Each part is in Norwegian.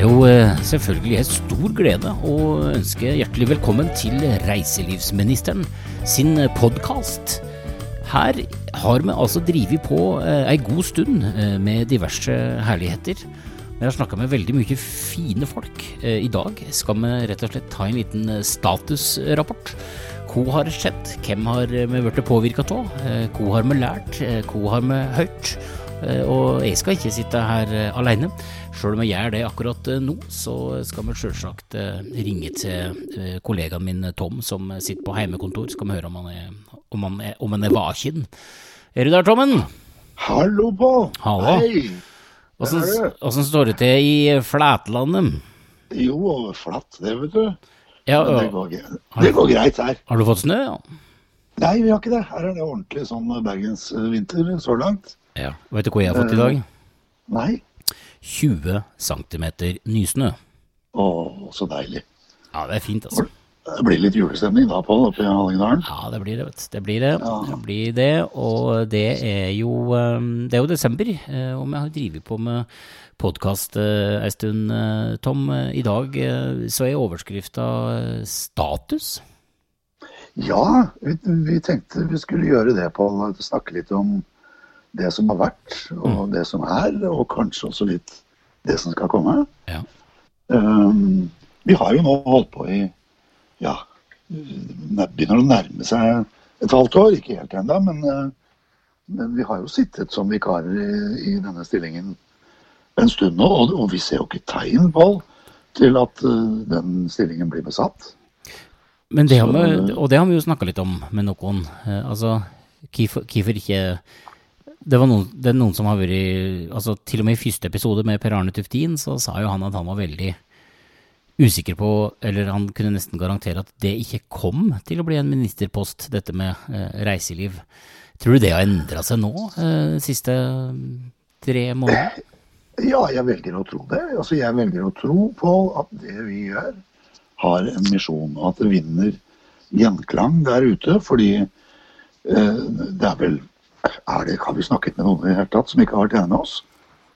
er jo eh, selvfølgelig en stor glede å ønske hjertelig velkommen til reiselivsministeren sin podkast. Her har vi altså drevet på eh, ei god stund eh, med diverse herligheter. Vi har snakka med veldig mye fine folk. I dag skal vi rett og slett ta en liten statusrapport. Hva har skjedd? Hvem har vi blitt påvirka av? Hva har vi lært? Hva har vi hørt? Og jeg skal ikke sitte her alene. Sjøl om jeg gjør det akkurat eh, nå, så skal vi sjølsagt eh, ringe til eh, kollegaen min Tom, som sitter på heimekontor. Skal vi høre om han er, om han er, om han er vaken. Er du der, Tommen? Hallo, på! Hallo. Hei. Åssen står det til i Flatlandet? Jo, flatt det, vet du. Ja, det, går, det går greit her. Har du fått snø? Ja? Nei, vi har ikke det. Her er det ordentlig sånn bergensvinter så langt. Ja, Vet du hva jeg har fått i dag? Nei. 20 cm nysnø. Å, så deilig. Ja, det er fint, altså. Det blir litt julestemning da, Pål, oppe i Hallingdalen? Ja, det blir det, vet du. Det blir det. Ja. det blir det. Og det er jo um, Det er jo desember, eh, og vi har drevet på med podkast eh, en stund, eh, Tom. I dag så er overskrifta status. Ja, vi, vi, tenkte vi skulle gjøre det, Pål. Snakke litt om det som har vært, og mm. det som er, og kanskje også litt det som skal komme. Ja. Um, vi har jo nå holdt på i ja, begynner å nærme seg et halvt år. Ikke helt ennå, men, uh, men, vi har jo sittet som vikarer i, i denne stillingen en stund nå, og, og, vi ser jo ikke tegn på til at uh, den stillingen blir besatt. Men det har vi, og det har vi jo snakka litt om med noen. Altså, hvorfor ikke det, noen, det er noen som har vært altså Til og med i første episode med Per Arne Tuftin, så sa jo han at han var veldig usikker på, eller han kunne nesten garantere at det ikke kom til å bli en ministerpost, dette med eh, reiseliv. Tror du det har endra seg nå, eh, de siste tre månedene? Ja, jeg velger å tro det. Altså, jeg velger å tro på at det vi gjør, har en misjon. Og at det vinner gjenklang der ute. Fordi eh, det er vel er det, Har vi snakket med noen i det hele tatt som ikke har vært enig med oss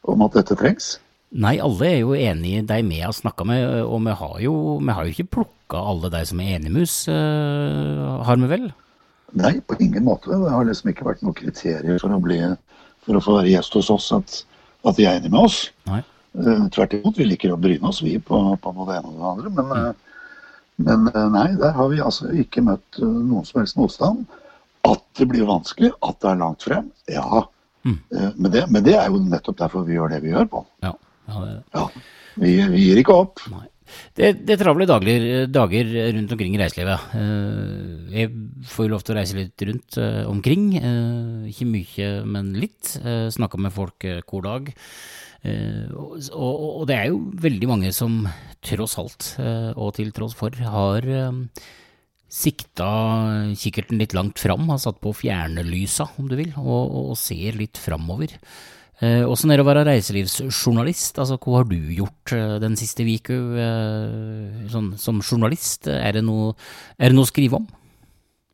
om at dette trengs? Nei, alle er jo enig i de vi har snakka med, og vi har jo, vi har jo ikke plukka alle de som er enige med oss, øh, har vi vel? Nei, på ingen måte. Det har liksom ikke vært noen kriterier for å, bli, for å få være gjest hos oss at, at de er enige med oss. Nei. Uh, tvert imot, vi liker å bryne oss, vi, på, på noe det ene og det andre. Men, mm. uh, men nei, der har vi altså ikke møtt noen som helst motstand. At det blir vanskelig, at det er langt frem, ja. Mm. Eh, men, det, men, det, er jo nettopp derfor vi gjør det vi gjør, på. Ja, ja, det... ja vi, vi, gir ikke opp. Nei. Det, det er travle dager, dager, rundt omkring i reiselivet. Eh, jeg får jo lov til å reise litt rundt eh, omkring. Ikke mye, men litt. Snakka med folk hver dag. Og det er jo veldig mange som tross alt, og til tross for, har sikta kikkerten litt langt fram, har satt på fjernelysa, om du vil, og, og ser litt framover. Eh, er det å være reiselivsjournalist? Altså, hva har du gjort eh, den siste uka eh, sånn, som journalist? Er det, noe, er det noe å skrive om?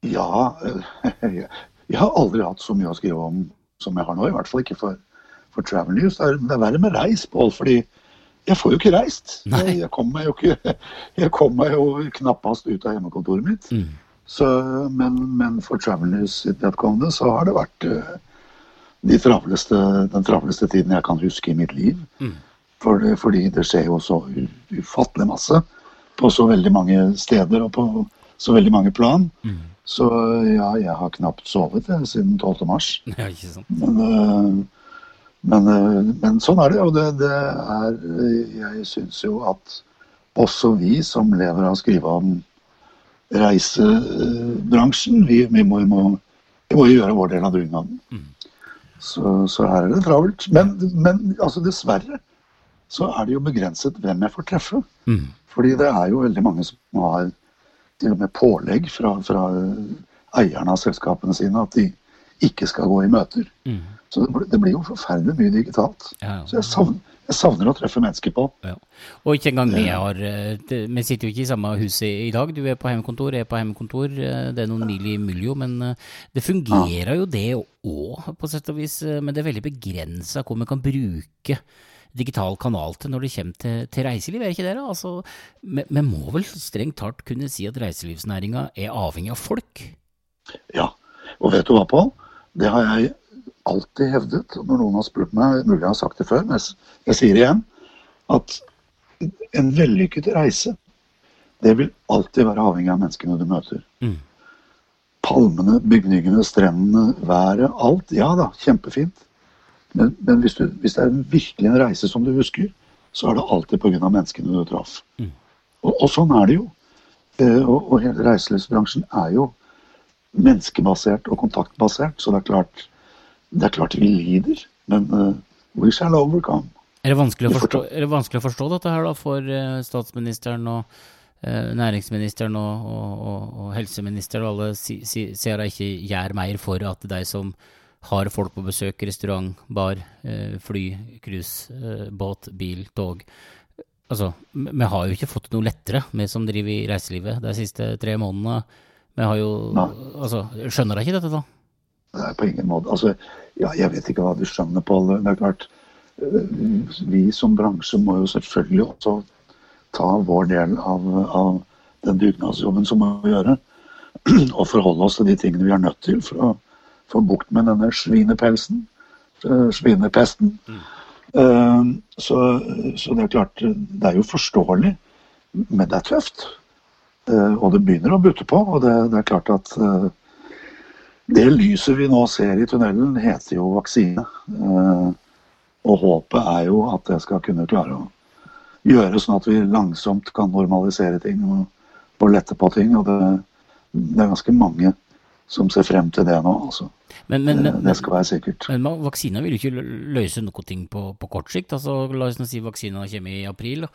Ja, jeg har aldri hatt så mye å skrive om som jeg har nå. I hvert fall ikke for, for Travel News. Det er, det er verre med reis, Pål, fordi jeg får jo ikke reist. Jeg, jeg kommer meg jo ikke Jeg kom meg jo knappast ut av hjemmekontoret mitt. Mm. Så, men, men, for Travelers sitt vedkommende så har det vært uh, de travleste, den travleste tiden jeg kan huske i mitt liv. Mm. For, fordi det skjer jo så ufattelig masse på så veldig mange steder og på så veldig mange plan. Mm. Så ja, jeg har knapt sovet jeg, siden 12. mars. Ja, ikke sant. Men, uh, men, eh, men, sånn er det. Og det, det er Jeg syns jo at også vi som lever av å skrive om reisebransjen, vi, vi, må, vi, må, vi, må, gjøre vår del av dugnaden. Mm. Så, så, her er det travelt. Men, men altså dessverre så er det jo begrenset hvem jeg får treffe. Mm. Fordi det er jo veldig mange som har til og med pålegg fra, fra eierne av selskapene sine at de ikke skal gå i møter. Mm. Så det, det, blir jo forferdelig mye digitalt. Ja, ja. Så jeg savner, jeg savner, å treffe mennesker på. Ja. Og ikke engang vi har eh, Vi sitter jo ikke i samme hus i dag. Du er på hjemmekontor, jeg er på hjemmekontor. Eh, det er noen mil i miljø, men eh, det fungerer jo det òg, på sett og vis. Men det er veldig begrensa hvor vi kan bruke digital kanal til når det kommer til, til reiseliv, er ikke det? Altså, Vi må vel strengt tatt kunne si at reiselivsnæringa er avhengig av folk? Ja, og vet du hva, Pål? Det har jeg alltid hevdet. Når noen har spurt meg, mulig jeg har sagt det før, men jeg sier det igjen, at en vellykket reise, det vil alltid være avhengig av menneskene du møter. Mm. Palmene, bygningene, strendene, været, alt. Ja da, kjempefint. Men, men hvis, du, hvis, det er virkelig en reise som du husker, så er det alltid pga. menneskene du traff. Mm. Og, og, sånn er det jo. Eh, og, og hele reiselivsbransjen er jo menneskebasert og kontaktbasert. Så det er klart, det er klart vi lider. Men uh, we shall overcome. Er det, vanskelig å forstå, er det vanskelig å forstå dette her da for uh, statsministeren og uh, næringsministeren og, og, og, og helseministeren og alle si, si, de ikke gjør mer for at de som har folk på besøk, restaurant, bar, eh, fly, cruise, eh, båt, bil, tog. Altså, vi har jo ikke fått noe lettere, vi som driver i reiselivet de siste tre månedene. Vi har jo Nei. Altså, skjønner de ikke dette, da? Nei, på ingen måte. Altså, ja, jeg vet ikke hva du skjønner, Pål. Det er klart, eh, vi som bransje må jo selvfølgelig også ta vår del av, av den dugnadsjobben som må gjøre. Og forholde oss til de tingene vi er nødt til for å få bukt med denne svinepelsen. Eh, svinepesten. Mm. Uh, så, så, det er klart, det er jo forståelig, men det er tøft. Og det begynner å butte på. Og det, det er klart at det lyset vi nå ser i tunnelen, heter jo vaksine. og håpet er jo at det skal kunne klare å gjøre sånn at vi langsomt kan normalisere ting og, og lette på ting. Og det, det er ganske mange som ser frem til det nå. altså. Men, men, men, det skal være sikkert. Men vaksiner vil jo ikke løse noe ting på, på kort sikt. altså La oss nå si vaksina kommer i april.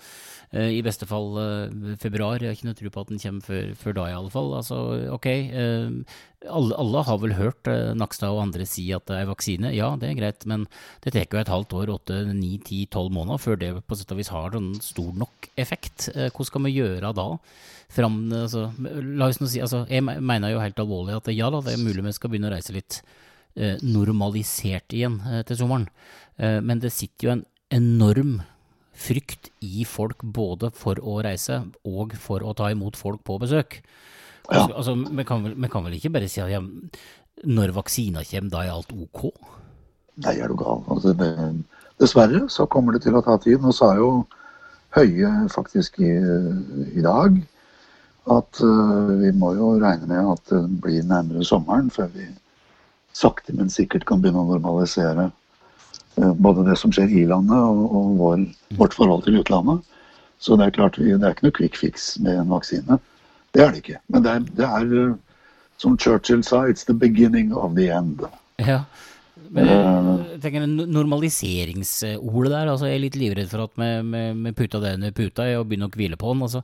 Eh, I beste fall uh, februar. Jeg har ikke noe tro på at den kommer før, før da, i alle fall. Altså, ok, uh, alle, alle, har vel hørt uh, Nakstad og andre si at det er vaksine. Ja, det er greit, men det tar jo et halvt år, åtte, ni, ti, tolv måneder før det på sett og vis har sånn stor nok effekt. Hva skal vi gjøre da? Fram, altså, la oss nå si, altså, jeg mener jo helt alvorlig at ja da, det er mulig vi skal begynne å reise litt normalisert igjen til sommeren, men det sitter jo en enorm frykt i folk både for å reise og for å ta imot folk på besøk. Ja. Altså, altså, vi, kan vel, vi, kan vel, ikke bare si at ja, når vaksina kommer, da er alt ok? Nei, er du gal. Altså, det, dessverre så kommer det til å ta tid. Nå sa jo Høie faktisk i, i dag at uh, vi må jo regne med at det blir nærmere sommeren før vi sakte, men sikkert kan begynne å normalisere Eh, både det som skjer i landet og, og vår, vårt forhold til utlandet. Så det er klart, vi, det er ikke noe quick fix med en vaksine. Det er det ikke. Men det er, det er eh, som Churchill sa, it's the beginning of the end. Ja. Men jeg tenker normaliseringsordet der, altså jeg er litt livredd for at vi putter det under puta og begynner å hvile på den. Altså,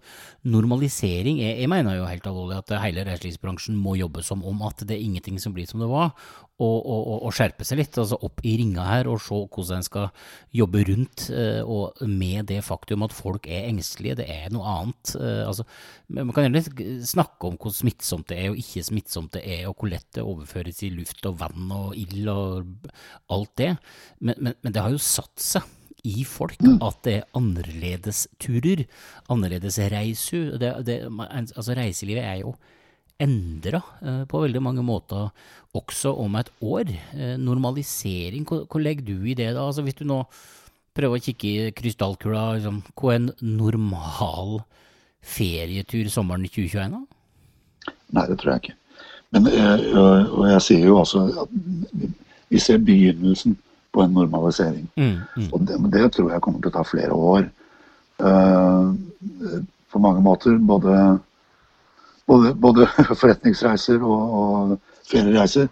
normalisering, jeg, jeg, mener jo helt alvorlig at hele reiselivsbransjen må jobbe som om at det er ingenting som blir som det var og, skjerpe seg litt. altså Opp i ringa her og se hvordan en skal jobbe rundt eh, og med det faktum at folk er engstelige. Det er noe annet. Eh, altså, man kan gjerne snakke om hvor smittsomt det er og ikke smittsomt det er, og hvor lett det overføres i luft og vann og ild og alt det. Men, men, men det har jo satt seg i folk mm. at det er annerledesturer, annerledes reiser. Det, det, altså reiselivet er jo endra eh, på veldig mange måter også om et år. Eh, normalisering, hva, hva, legger du i det da? Altså Hvis du nå prøver å kikke i krystallkula, liksom, hva er en normal ferietur sommeren 2021 da? Nei, det tror jeg ikke. Men, eh, og jeg sier jo også at vi ser begynnelsen på en normalisering. Mm, mm. Og det, det, tror jeg kommer til å ta flere år. på mange måter både både, både forretningsreiser og, og feriereiser.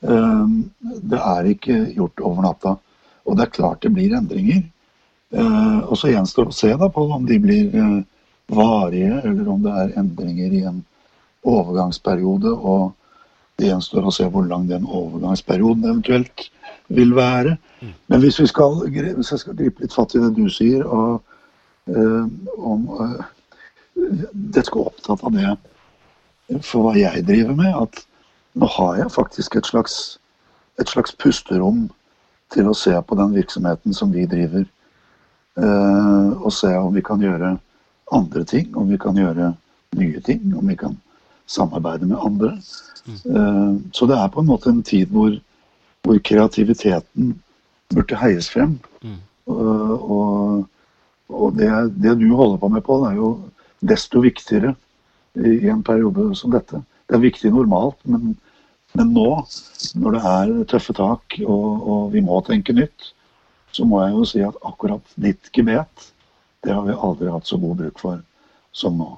Um, det er ikke gjort over natta. Og det er klart det blir endringer. Uh, og så gjenstår det å se da på om de blir uh, varige, eller om det er endringer i en overgangsperiode. Og det gjenstår å se hvor lang den overgangsperioden eventuelt vil være. Men hvis, vi skal, hvis jeg skal gripe litt fatt i det du sier, og uh, om det skal opptatt av det for hva jeg driver med, at nå har jeg faktisk et slags, et slags pusterom til å se på den virksomheten som vi driver eh, og se om vi kan gjøre andre ting, om vi kan gjøre nye ting, om vi kan samarbeide med andre. Eh, så det er på en måte en tid hvor, hvor kreativiteten burde heies frem. Mm. Uh, og, og det, det, du holder på med, Pål, er jo desto viktigere i, en periode som dette. Det er viktig normalt, men, men nå, når det er tøffe tak og, og vi må tenke nytt, så må jeg jo si at akkurat ditt gebet, det har vi aldri hatt så god bruk for som nå.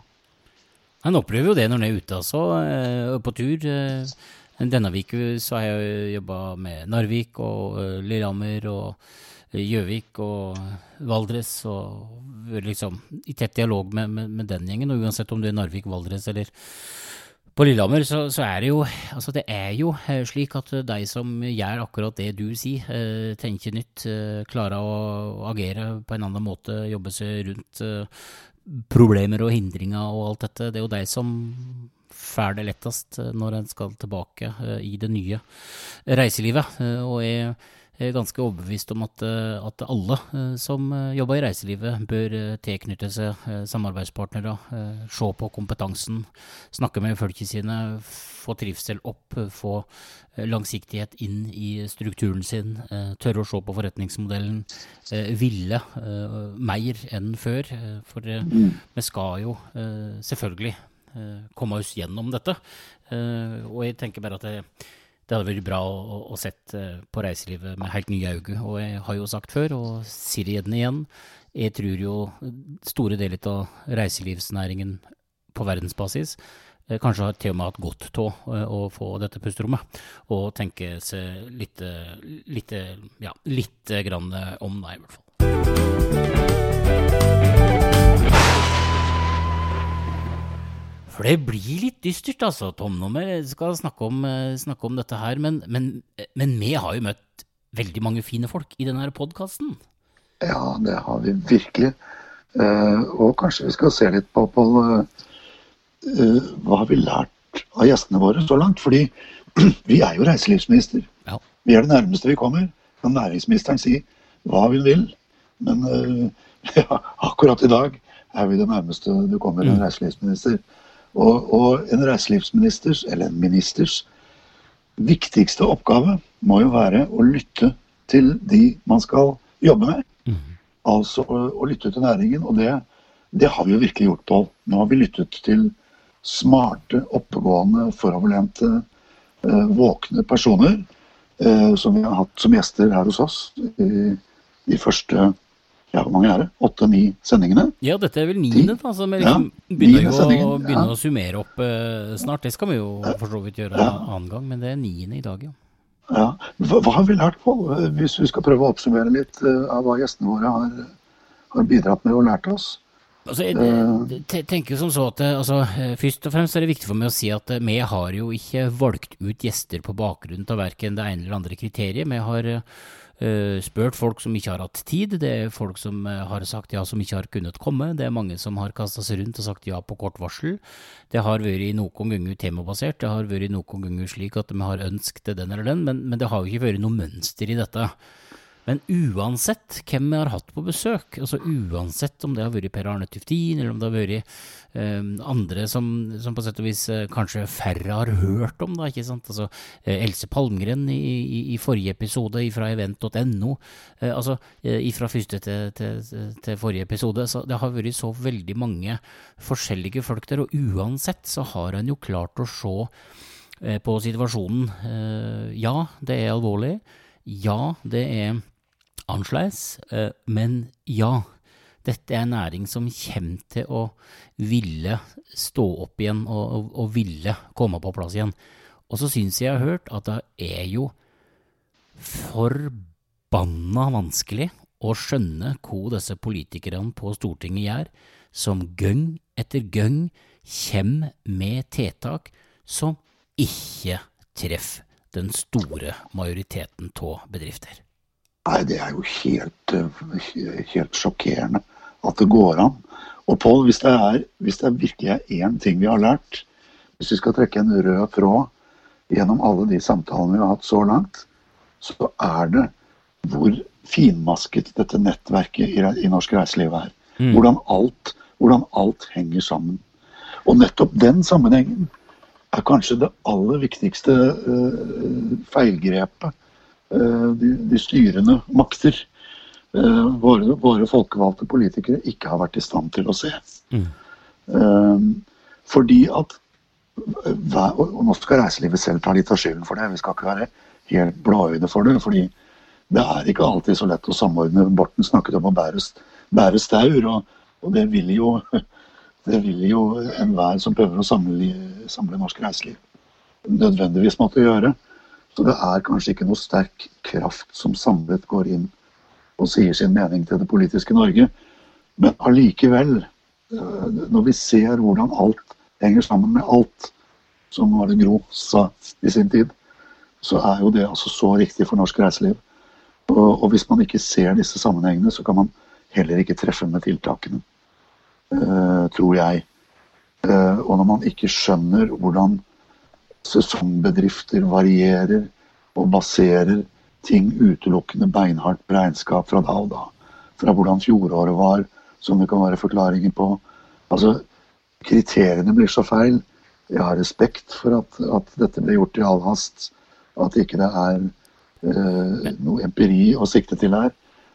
Han opplever jo det når han er ute, altså. Eh, på tur. Eh, denne uka så har jeg jobba med Narvik og eh, Lillehammer og Gjøvik og Valdres, og liksom i tett dialog med, med, med den gjengen. Og uansett om du er Narvik, Valdres eller på Lillehammer så, så, er det jo altså det er jo eh, slik at de som gjør akkurat det du sier, eh, tenker nytt, eh, klarer å agere på en annen måte, jobbe seg rundt problemer og hindringer og alt dette, det er jo de som får det lettest når en skal tilbake i det nye reiselivet. Og jeg ganske overbevist om at, eh, at alle eh, som eh, jobber i reiselivet, bør tilknytte seg samarbeidspartnere, se på kompetansen, snakke med folket sine, få trivsel opp, få langsiktighet inn i strukturen sin, tørre å se på forretningsmodellen, ville mer enn før. For mm. vi skal jo selvfølgelig komme oss gjennom dette. Og jeg tenker bare at det det hadde vært bra å, å sett eh, på reiselivet med helt nye øyne. Og jeg har jo sagt før, og sier det igjen, jeg tror jo store deler av reiselivsnæringen på verdensbasis eh, kanskje har til og med hatt godt av eh, å få dette pusterommet, og tenke seg litt, litt, ja, litt grann om det, i hvert fall. For det blir litt dystert, altså, Tom, når vi skal snakke om, eh, snakke om dette her. Men, men, men, vi har jo møtt veldig mange fine folk i denne podkasten. Ja, det har vi virkelig. Uh, og kanskje vi skal se litt på, på hva har vi lært av gjestene våre så langt. Fordi vi er jo reiselivsminister. Ja. Vi er det nærmeste vi kommer. Kan næringsministeren si hva hun vil. Men ja, akkurat i dag er vi det nærmeste du kommer en mm. reiselivsminister. Og, og en reiselivsministers, eller en ministers, viktigste oppgave må jo være å lytte til de man skal jobbe med. Mm. Altså å, å, lytte til næringen. Og det, det har vi jo virkelig gjort, Pål. Nå har vi lyttet til smarte, oppegående, foroverlente, eh, våkne personer eh, som vi har hatt som gjester her hos oss i de første ja, hvor mange er det? Åtte-ni sendingene? Ja, dette er vel niende, da. Så vi liksom ja, begynner å, begynner ja. å summere opp uh, snart. Det skal vi jo for så vidt gjøre ja. en annen gang, men det er niende i dag, ja. ja. Hva, hva, har vi lært, på, hvis vi skal prøve å oppsummere litt uh, av hva gjestene våre har, har, bidratt med og lært oss? Altså, jeg, jeg tenker som så at altså, Først og fremst er det viktig for meg å si at vi har jo ikke valgt ut gjester på bakgrunn av verken det ene eller andre kriteriet. Vi har spurt folk som ikke har hatt tid. Det er folk som uh, har sagt ja, som ikke har kunnet komme. Det er mange som har kasta seg rundt og sagt ja på kort varsel. Det har vært noen ganger temabasert, det har vært noen ganger slik at de har ønsket den eller den, men, men det har jo ikke vært noe mønster i dette. Men uansett hvem vi har hatt på besøk, altså uansett om det har vært Per Arne Tuftin, eller om det har vært eh, andre som, som, på sett og vis eh, kanskje færre har hørt om, da, ikke sant. Altså eh, Else Palmgren i, i, i, forrige episode fra event.no, eh, altså fra første til, til, til, forrige episode. Så det har vært så veldig mange forskjellige folk der, og uansett så har en jo klart å se eh, på situasjonen. ja, det er alvorlig. Ja, det er annerledes. Eh, men ja, dette er en næring som kommer til å ville stå opp igjen og, og, og ville komme på plass igjen. Og så syns jeg jeg har hørt at det er jo forbanna vanskelig å skjønne hva disse politikerne på Stortinget gjør, som gang etter gang kommer med tiltak som ikke treffer den store majoriteten av bedrifter. Nei, det er jo helt, eh, helt sjokkerende at det går an. Og Pål, hvis, hvis, det virkelig er én ting vi har lært, hvis vi skal trekke en rød tråd gjennom alle de samtalene vi har hatt så langt, så er det hvor finmasket dette nettverket i, i norsk reiseliv er. Mm. Hvordan, alt, hvordan alt henger sammen. Og nettopp den sammenhengen er kanskje det aller viktigste uh, feilgrepet de, de, styrende makter, uh, våre, våre, folkevalgte politikere, ikke har vært i stand til å se. Mm. fordi at og nå skal reiselivet selv ta litt av skylden for det. Vi skal ikke være helt blåøyde for det. fordi det er ikke alltid så lett å samordne. Borten snakket om å bære, bære staur, og, og, det vil jo det vil jo enhver som prøver å samle, samle norsk reiseliv, nødvendigvis måtte gjøre. Så det er kanskje ikke noe sterk kraft som samlet går inn og sier sin mening til det politiske Norge. Men allikevel, eh, når vi ser hvordan alt henger sammen med alt, som var det Gro sa i sin tid, så er jo det altså så riktig for norsk reiseliv. Og, og, hvis man ikke ser disse sammenhengene, så kan man heller ikke treffe med tiltakene. Uh, tror jeg. Uh, og når man ikke skjønner hvordan sesongbedrifter varierer og baserer ting utelukkende beinhardt på regnskap fra da og da, fra hvordan fjoråret var, som det kan være forklaringer på. Altså, kriteriene blir så feil. Jeg har respekt for at, at dette ble gjort i all hast. At ikke det er eh, noe empiri å sikte til her.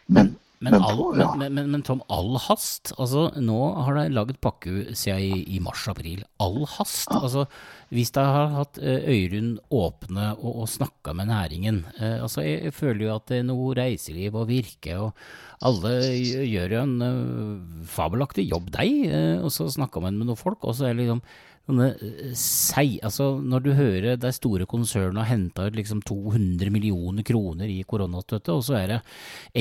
Men, men, men, all, ja. men, men, Tom, all hast? Altså, nå har de laget pakke siden i, i mars-april. All hast? Ja. Altså, hvis de har hatt eh, Øyrund åpne og, og snakka med næringen eh, altså, jeg, jeg, føler jo at det er noe reiseliv og virke, og alle gjør jo en uh, fabelaktig jobb, de. Eh, og så snakker man med noen folk, og så er det liksom sånne sei, altså Når du hører de store konsernene har henta ut liksom 200 millioner kroner i koronastøtte, og så er det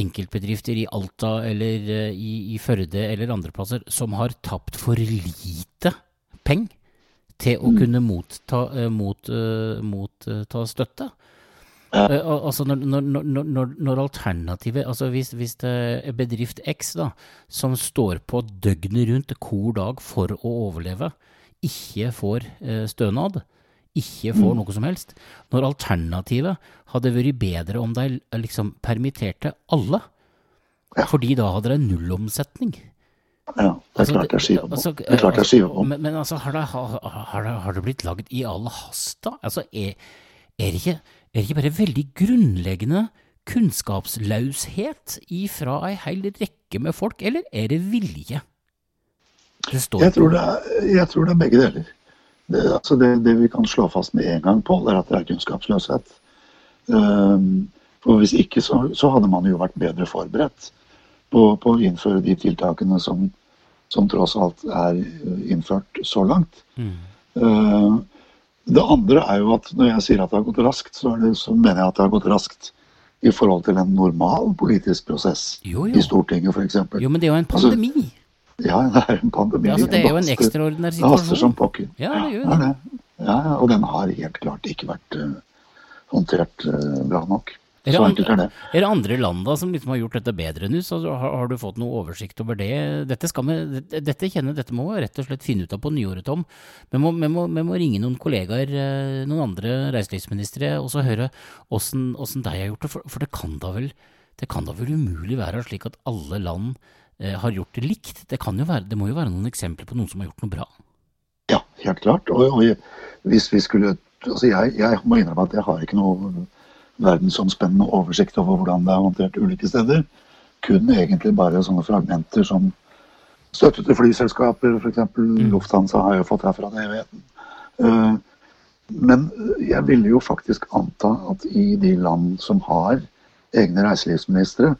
enkeltbedrifter i Alta eller i, i Førde eller andre plasser som har tapt for lite penger til å mm. kunne motta, mot, mot, mot støtte. Altså når, når, når, når, alternativet altså hvis, hvis, det er bedrift X da, som står på døgnet rundt hver dag for å overleve, ikke får uh, stønad, ikke får mm. noe som helst Når alternativet hadde vært bedre om de liksom permitterte alle, ja. fordi da hadde de nullomsetning. Ja, det klarte jeg å skyve på. altså, det klart skiver om. Men, men altså, har det, har, har, det, har det blitt laget i all hast, da? Altså, er, er det ikke er det ikke bare veldig grunnleggende kunnskapslaushet ifra ei hel rekke med folk, eller er det vilje? Jeg, tror det er, jeg tror det er begge deler. Det, altså det, det, vi kan slå fast med en gang, Pål, er at det er kunnskapsløshet. Um, for Hvis ikke så, så, hadde man jo vært bedre forberedt på, på å innføre de tiltakene som, som, tross alt er innført så langt. Mm. Uh, det andre er jo at når jeg sier at det har gått raskt, så, det, så mener jeg at det har gått raskt i forhold til en normal politisk prosess jo, jo. i Stortinget f.eks. Jo, men det er jo en altså, pandemi. Altså, ja, det er en pandemi. Ja, altså, det er jo en ekstraordinær situasjon. Det haster som pokker. Ja, det gjør det. det. Ja, og den har helt klart ikke vært uh, håndtert uh, bra nok. Er det, andre, er, det. er det andre land da som liksom har gjort dette bedre nå? Så har, har, du fått noe oversikt over det? Dette, skal vi, dette, kjenner, dette må vi rett og slett finne ut av på nyåret, Tom. Vi må, vi, må, vi må, ringe noen kollegaer, eh, noen andre reiselivsministre, og så høre åssen de har gjort det. For, for, det, kan da vel, det kan da vel umulig være slik at alle land har gjort det likt? Det, være, det, må jo være noen eksempler på noen som har gjort noe bra? Ja, helt klart. Og, og hvis vi skulle Altså jeg, jeg må innrømme at jeg har ikke noe verdensomspennende oversikt over hvordan det er håndtert ulike steder. Kun egentlig bare sånne fragmenter som støtte til flyselskaper, f.eks. Mm. Lufthansa har jo fått herfra det evigheten. Uh, men jeg ville jo faktisk anta at i de land som har egne reiselivsministre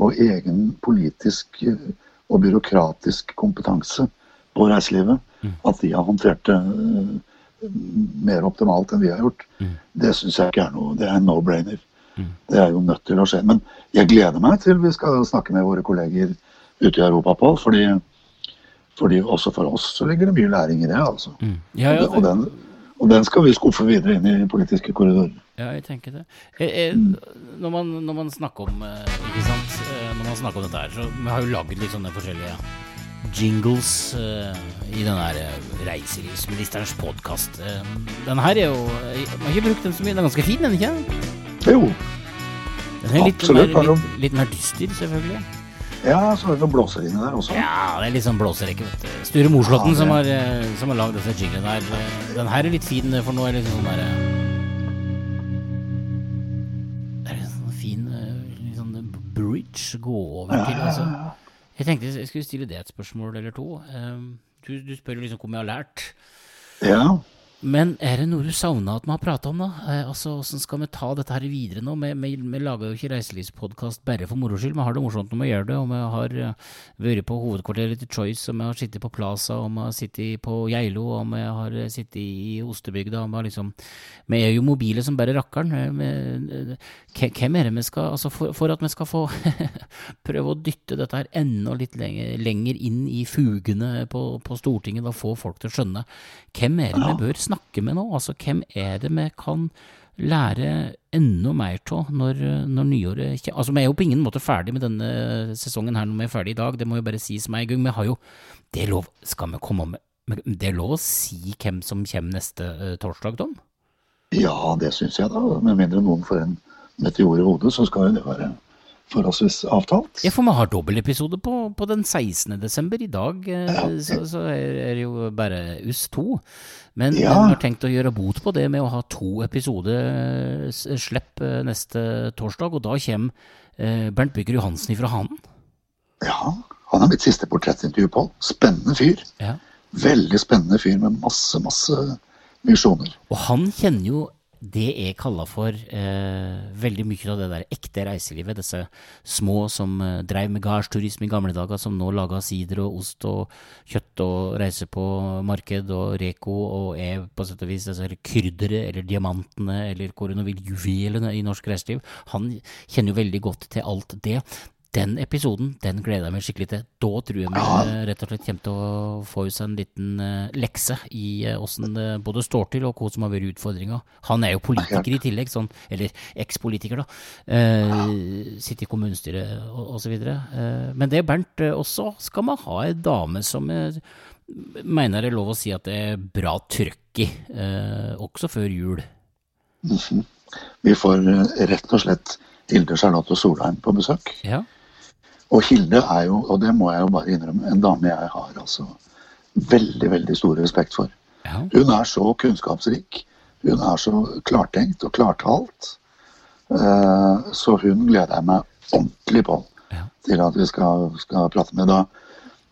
og egen politisk og byråkratisk kompetanse på reiselivet, mm. at de har håndtert det uh, mer optimalt enn vi har gjort, mm. det syns jeg ikke er noe Det er en no-brainer. Mm. Det er jo nødt til å skje. Men jeg gleder meg til vi skal snakke med våre kolleger ute i Europa, Pål. Fordi, fordi, også for oss så ligger det mye læring i det. altså. Mm. Ja, ja, og, den, og, den, skal vi skuffe videre inn i politiske korridorer. Ja, jeg tenker det. Jeg, jeg, når, man, når, man, snakker om eh, ikke sant? Eh, har snakka om dette her, så vi har jo laget litt sånne forskjellige jingles uh, i den her uh, reiselivsministerens podkast. Uh, den her er jo Man har ikke brukt den så mye, den er ganske fin, den ikke? Jo. Den er litt, Absolutt, mer, litt, litt mer dyster, selvfølgelig. Ja, så er det noen blåser inni der også. Ja, det er litt sånn blåserekke, vet du. Sture Moslåtten Ja, som har, eh, som har lagd disse jinglene der. Eh, Den her er litt fin, for nå er det litt sånn der bridge gå over til, altså. Jeg tenkte jeg skulle stille det et spørsmål eller to. Eh, Du, du spør liksom hvor vi jeg har lært. Ja. Men er det noe du savna at vi har prata om, da? Eh, altså, Åssen skal vi ta dette her videre nå? Vi, vi, vi lager jo ikke reiselivspodkast bare for moro skyld. Vi har det morsomt når vi gjør det. Og vi har eh, vært på hovedkvarteret til Choice, og vi har sittet på Plaza, og vi har sittet på Geilo, og vi har eh, sittet i Ostebygda. Og vi, har liksom, vi er jo mobile som bare rakkeren. Eh, Hvem er det vi skal Altså, for, for at vi skal få prøve å dytte dette her enda litt lenger, lenger inn i fugene på, på Stortinget, og få folk til å skjønne hvem er det vi bør snakke med nå? Altså, hvem er det vi kan lære enda mer av når, når nyåret kommer? Altså, vi er jo på ingen måte ferdig med denne sesongen her når vi er ferdig i dag, det må jo bare sies med en gang. Vi har jo Det er lov Skal vi komme med Det er lov å si hvem som kommer neste uh, torsdag, Tom? ja, det syns jeg, da. Med mindre noen får en meteor i hodet, så skal jo det være forholdsvis avtalt. Ja, for vi har dobbeltepisode på, på den 16. desember. I dag ja. så, så er, det jo bare us to. Men Ja. vi har tenkt å gjøre bot på det med å ha to episoder s- slipp eh, neste torsdag, og da kommer eh, Bernt Bygger Johansen ifra Hanen. Ja, han er mitt siste portrettintervju, Pål. Spennende fyr. Ja. Veldig spennende fyr med masse, masse visjoner. Og han kjenner jo det jeg kaller for eh, veldig mye av det der ekte reiselivet. Disse små som eh, dreiv med gardsturisme i gamle dager, som nå lager sider og ost og kjøtt og reiser på marked og Reko og er på sett og vis disse krydderet eller diamantene eller hvor hun vil, juvelene i norsk reiseliv. Han kjenner jo veldig godt til alt det. Den episoden den gleder jeg meg skikkelig til. Da tror jeg vi eh, rett og slett kommer til å få seg en liten eh, lekse i eh, åssen det både står til og hva som har vært utfordringa. Han er jo politiker i tillegg, sånn, eller ekspolitiker, da. Eh, sitter i kommunestyret og osv. Eh, men det er Bernt også. Skal man ha ei dame som eh, mener det er lov å si at det er bra trøkk i, eh, også før jul. Vi får rett og slett Hilde Charlotte Solheim på besøk. Ja. Og Hilde er jo, og det må jeg jo bare innrømme, en dame jeg har altså veldig, veldig stor respekt for. ja. Hun er så kunnskapsrik. Hun er så klartenkt og klartalt. Eh, Så hun gleder jeg meg ordentlig på Ja. til at vi skal, skal prate med. Da,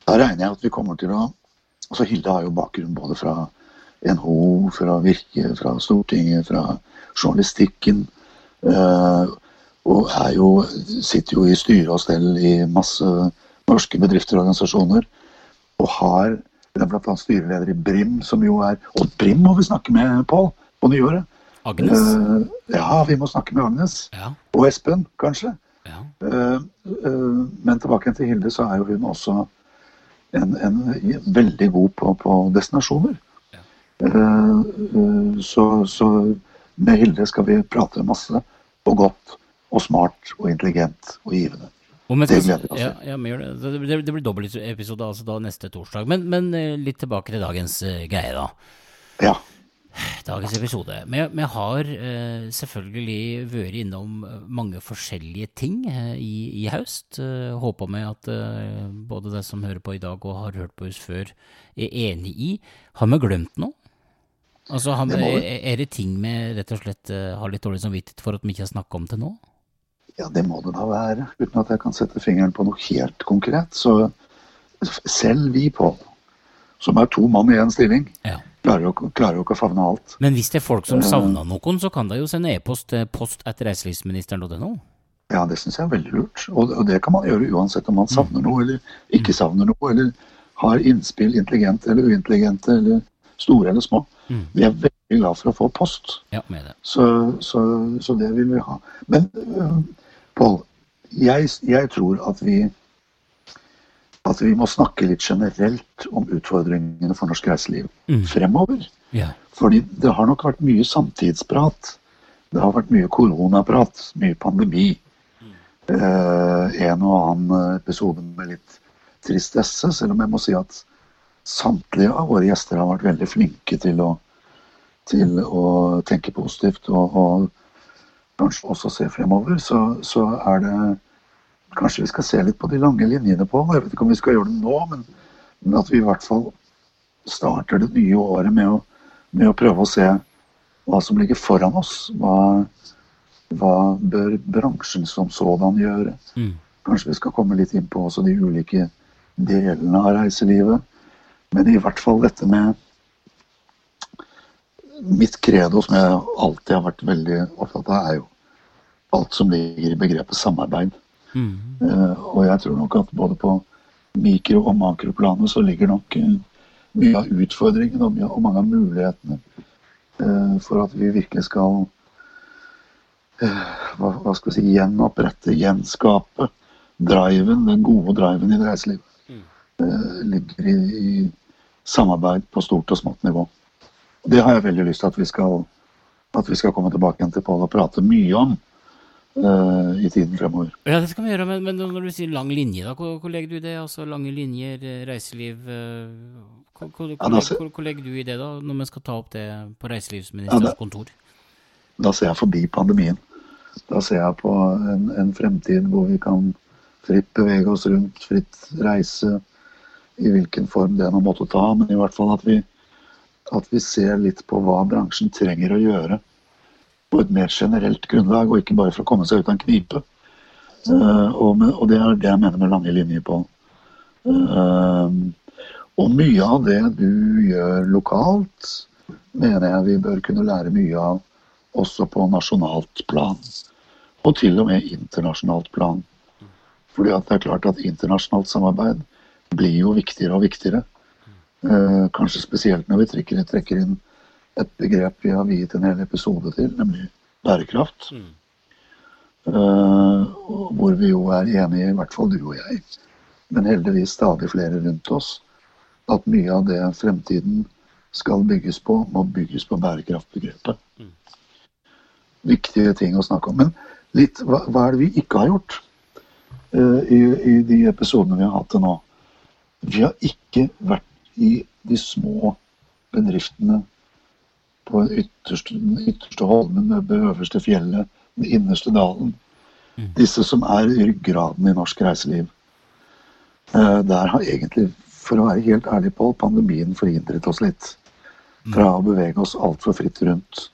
da regner jeg at vi kommer til å altså Hilde har jo bakgrunn både fra NHO, fra Virke, fra Stortinget, fra journalistikken. eh, Og er jo, sitter jo i styre og stell i masse norske bedrifter og organisasjoner. Og har bl.a. styreleder i Brim, som jo er Og Brim må vi snakke med, Pål, på nyåret. Agnes? Uh, ja, vi må snakke med Agnes. Ja. Og Espen, kanskje. ja. Uh, uh, men tilbake til Hilde, så er jo hun også en, en veldig god på, på destinasjoner. Eh, så, så med Hilde skal vi prate masse og godt og smart og intelligent og givende. Og men, Det gleder vi oss ja, til. ja, det. Det, det, blir dobbeltepisode altså da neste torsdag. Men, men eh, litt tilbake til dagens eh, greie, da. Ja. Dagens episode. Vi, har eh, selvfølgelig vært innom mange forskjellige ting eh, i, i høst. Eh, håper vi at eh, både de som hører på i dag og har hørt på oss før, er enig i. Har vi glemt noe? Altså, har Det er, er det ting vi rett og slett eh, har litt dårlig samvittighet for at vi ikke har snakka om til nå? Ja, det må det da være. Uten at jeg kan sette fingeren på noe helt konkret. Så selv vi, Pål, som er to mann i én stilling, Ja. klarer jo klarer jo ikke å favne alt. Men hvis det er folk som savner noen, så kan de jo sende e-post til post etter reiselivsministeren.no. Ja, det syns jeg er veldig lurt. Og, og det kan man gjøre uansett om man savner noe eller ikke savner noe, eller har innspill, intelligente eller uintelligente, eller store eller små. Vi er veldig glad for å få post, Ja, med det. så, så, så det vil vi ha. Men øh, Pål, jeg, jeg tror at vi at vi må snakke litt generelt om utfordringene for norsk reiseliv fremover. Yeah. Fordi det har nok vært mye samtidsprat. Det har vært mye koronaprat, mye pandemi. Eh, en og annen episode med litt tristesse, selv om jeg må si at samtlige av våre gjester har vært veldig flinke til å, til å tenke positivt og, og, kanskje også se fremover, så, så, er det Kanskje vi skal se litt på de lange linjene på Jeg vet ikke om vi skal gjøre det nå, men, men at vi i hvert fall starter det nye året med å, med å prøve å se hva som ligger foran oss. Hva, hva bør bransjen som sådan gjøre? Mm. Kanskje vi skal komme litt inn på også de ulike delene av reiselivet. Men i hvert fall dette med Mitt credo, som jeg alltid har vært veldig opptatt av, er jo alt som ligger i begrepet samarbeid. Mm. Uh, og jeg tror nok at både på mikro- og makroplanet så ligger nok uh, mye av utfordringen og, mye, og mange av mulighetene uh, for at vi virkelig skal hva, hva, skal vi si, gjenopprette, gjenskape driven, den gode driven i reiselivet. Mm. ligger i, i, samarbeid på stort og smått nivå. Det har jeg veldig lyst til at vi skal, at vi skal komme tilbake igjen til Pål og prate mye om uh, i tiden fremover. Ja, det skal vi gjøre, men, men når du sier lang linje, da, hvor, hvor, legger du det? Altså lange linjer, eh, reiseliv uh, hvor, hvor, ja, hvor, hvor, legger du i det, da, når vi skal ta opp det på reiselivsministerens ja, kontor? Da ser jeg forbi pandemien. Da ser jeg på en, en, fremtid hvor vi kan fritt bevege oss rundt, fritt reise, i hvilken form det nå måtte ta. Men i hvert fall at vi, at vi ser litt på hva bransjen trenger å gjøre på et mer generelt grunnlag, og ikke bare for å komme seg ut av en knipe. Uh, og, med, og, det er det jeg mener med lange linjer på. Uh, og mye av det du gjør lokalt, mener jeg vi bør kunne lære mye av også på nasjonalt plan. Og til og med internasjonalt plan. Fordi at det er klart at internasjonalt samarbeid blir jo viktigere og viktigere. Uh, kanskje spesielt når vi trekker, trekker inn et begrep vi har viet en hel episode til, nemlig bærekraft. Mm. Uh, hvor vi jo er enige, i hvert fall du og jeg, men heldigvis stadig flere rundt oss, at mye av det fremtiden skal bygges på, må bygges på bærekraftbegrepet. Mm. Viktige ting å snakke om. Men litt, hva, hva er det vi ikke har gjort uh, i, i de episodene vi har hatt til nå? Vi har ikke vært i de små bedriftene på ytterste, den ytterste holmen, det øverste fjellet, den innerste dalen. Mm. Disse som er ryggraden i norsk reiseliv. Uh, der har egentlig, for å være helt ærlig, Pål, pandemien forhindret oss litt. Mm. Fra å bevege oss altfor fritt rundt.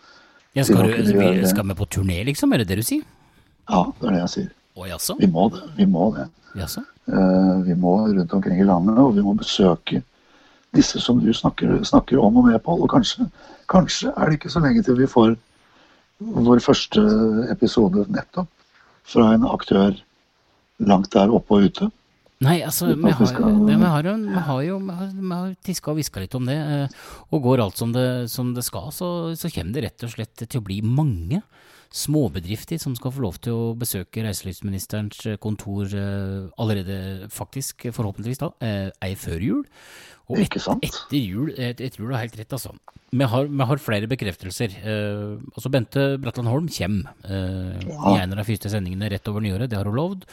Ja, skal, du, vi, skal vi på turné, liksom? Er det det du sier? Ja, det er det jeg sier. Oh. Vi må det. Vi må det. Uh, vi må rundt omkring i landet, og vi må besøke disse som du snakker, snakker om og med, Pål. Og kanskje, kanskje, er det ikke så lenge til vi får vår første episode nettopp fra en aktør langt der oppe og ute. Nei, altså, vi har, det, vi har, vi har jo vi har, tiska og hviska litt om det. Eh, og går alt som det, som det skal, så, så, kommer det rett og slett til å bli mange småbedrifter som skal få lov til å besøke reiselivsministerens kontor eh, allerede, faktisk, forhåpentligvis da, eh, ei før jul. Og et, etter jul, etter jul er helt rett, altså. Vi har, vi har flere bekreftelser. Eh, altså Bente Bratland Holm kommer eh, ja. i en av de første sendingene rett over nyåret. Det har hun lovd.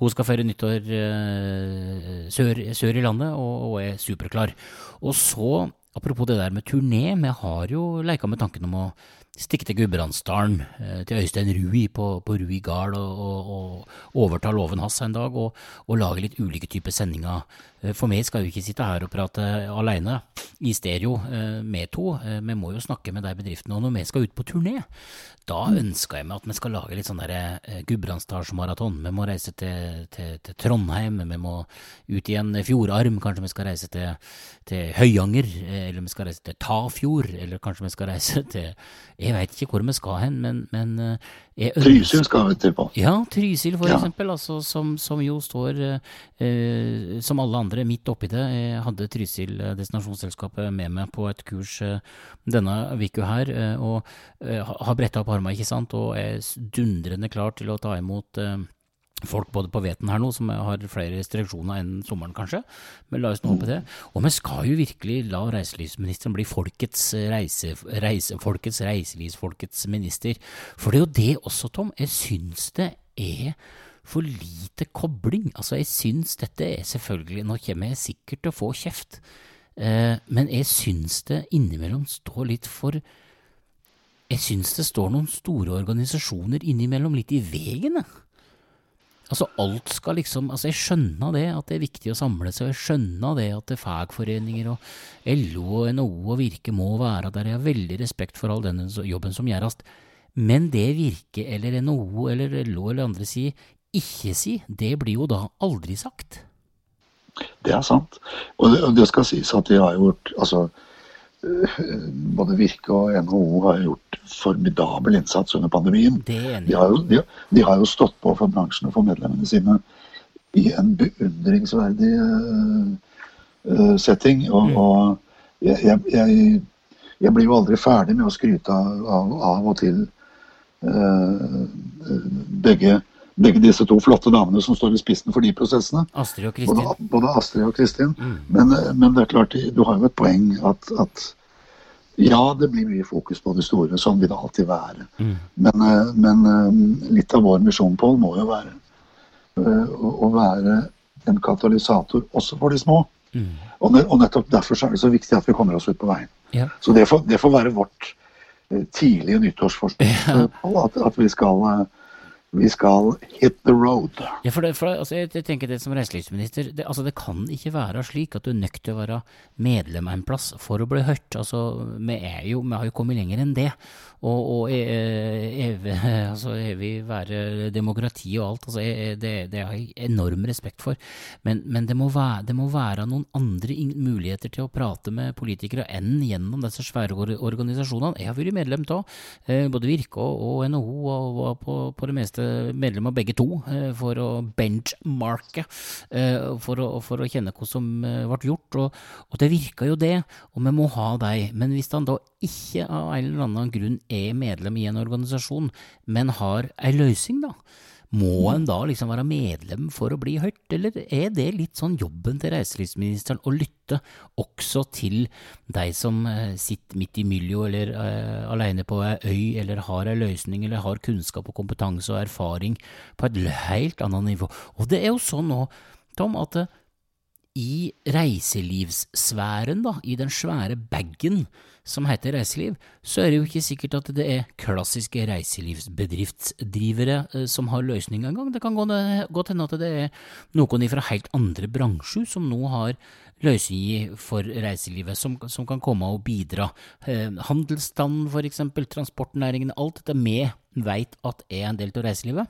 Hun skal feire nyttår eh, sør, sør, i landet og, og, er superklar. Og så, apropos det der med turné, vi har jo leika med tanken om å stikke til Gudbrandsdalen, eh, til Øystein Rui på, på Rui gard og, og, og overta låven hans en dag, og, og, lage litt ulike typer sendinger. Eh, for meg skal jo ikke sitte her og prate alene i stereo eh, med to, vi må jo snakke med de bedriftene. Og når vi skal ut på turné, da ønsker jeg meg at vi skal lage litt sånn Gudbrandsdalsmaraton. Vi må reise til, til, til, Trondheim, vi må ut i en fjordarm, kanskje vi skal reise til, til Høyanger, eller vi skal reise til Tafjord, eller kanskje vi skal reise til jeg veit ikke hvor vi skal hen, men, men eh, Trysil skal vi til på. Ja, Trysil for ja. eksempel, altså, som, som, jo står eh, som alle andre midt oppi det. Jeg hadde Trysil eh, destinasjonsselskapet med meg på et kurs eh, denne uka her, eh, og eh, har bretta opp armene, ikke sant, og er dundrende klar til å ta imot folk både på Veten her nå, som har flere restriksjoner enn sommeren, kanskje. Men la oss nå håpe det. Og vi skal jo virkelig la reiselivsministeren bli folkets, reise, reise, folkets reiselivsfolkets minister. For det er jo det også, Tom. Jeg syns det er for lite kobling. Altså, jeg syns dette er selvfølgelig Nå kommer jeg sikkert til å få kjeft, eh, men jeg syns det innimellom står litt for jeg syns det står noen store organisasjoner innimellom litt i veien. Altså alt skal liksom, altså Jeg skjønner det at det er viktig å samle seg, og jeg skjønner det at det er fagforeninger og LO og NHO og Virke må være der. Jeg har veldig respekt for all denne jobben som gjøres. Men det Virke eller NHO eller LO eller andre sier, ikke si, det blir jo da aldri sagt. Det er sant. Og det, det skal sies at de har gjort altså både Virke og NHO har gjort formidabel innsats under pandemien. De har, jo, de, de har, jo, stått på for bransjen og for medlemmene sine i en beundringsverdig uh, setting. Og, mm. og jeg, jeg, jeg, blir jo aldri ferdig med å skryte av, av og til uh, begge, begge, disse to flotte damene som står i spissen for de prosessene. Astrid og Kristin. Både, både Astrid og Kristin. Mm. Men, men, det er klart, du har jo et poeng at, at ja, det blir mye fokus på det store. Sånn vil det alltid være. Mm. Men, eh, men, eh, litt av vår misjon, Pål, må jo være eh, å være en katalysator også for de små. Mm. Og, nettopp derfor er det så viktig at vi kommer oss ut på veien. Ja. Så det får, det får, være vårt tidlige nyttårsforskning. Ja. At, at, vi skal vi skal hit the road. Ja, for, det, for altså, jeg, tenker det Som reiselivsminister, det, altså, det kan ikke være slik at du er nødt til å være medlem av en plass for å bli hørt. Altså, vi, jo, vi har jo kommet lenger enn det. Og, og evig, altså, være demokrati og alt. Altså, jeg, det, det, har jeg enorm respekt for. Men, men må være, det, må være, noen andre muligheter til å prate med politikere enn gjennom disse svære organisasjonene. Jeg har vært medlem av eh, både Virke og, og NHO og og på, på det meste medlem av begge to eh, for å benchmarke, eh, for å, for å kjenne hva som eh, ble gjort. Og, og det virka jo det, og vi må ha deg. Men hvis han da ikke av en eller annen grunn er medlem i en organisasjon, men har ei løsning, da, må en da liksom være medlem for å bli hørt, eller er det litt sånn jobben til reiselivsministeren å lytte også til de som eh, sitter midt i miljøet eller uh, alene på ei øy, eller har ei løsning, eller har kunnskap og kompetanse og erfaring på et helt annet nivå? Og det er jo sånn nå, Tom, at uh, i reiselivssfæren, da, i den svære bagen som heter reiseliv, så er det jo ikke sikkert at det er klassiske reiselivsbedriftsdrivere eh, som har løsninga engang. Det kan godt hende at det er noen fra helt andre bransjer som nå har løsninger for reiselivet, som, som kan komme og bidra. Eh, handelsstanden, for eksempel, transportnæringen, alt dette vi veit at er en del av reiselivet.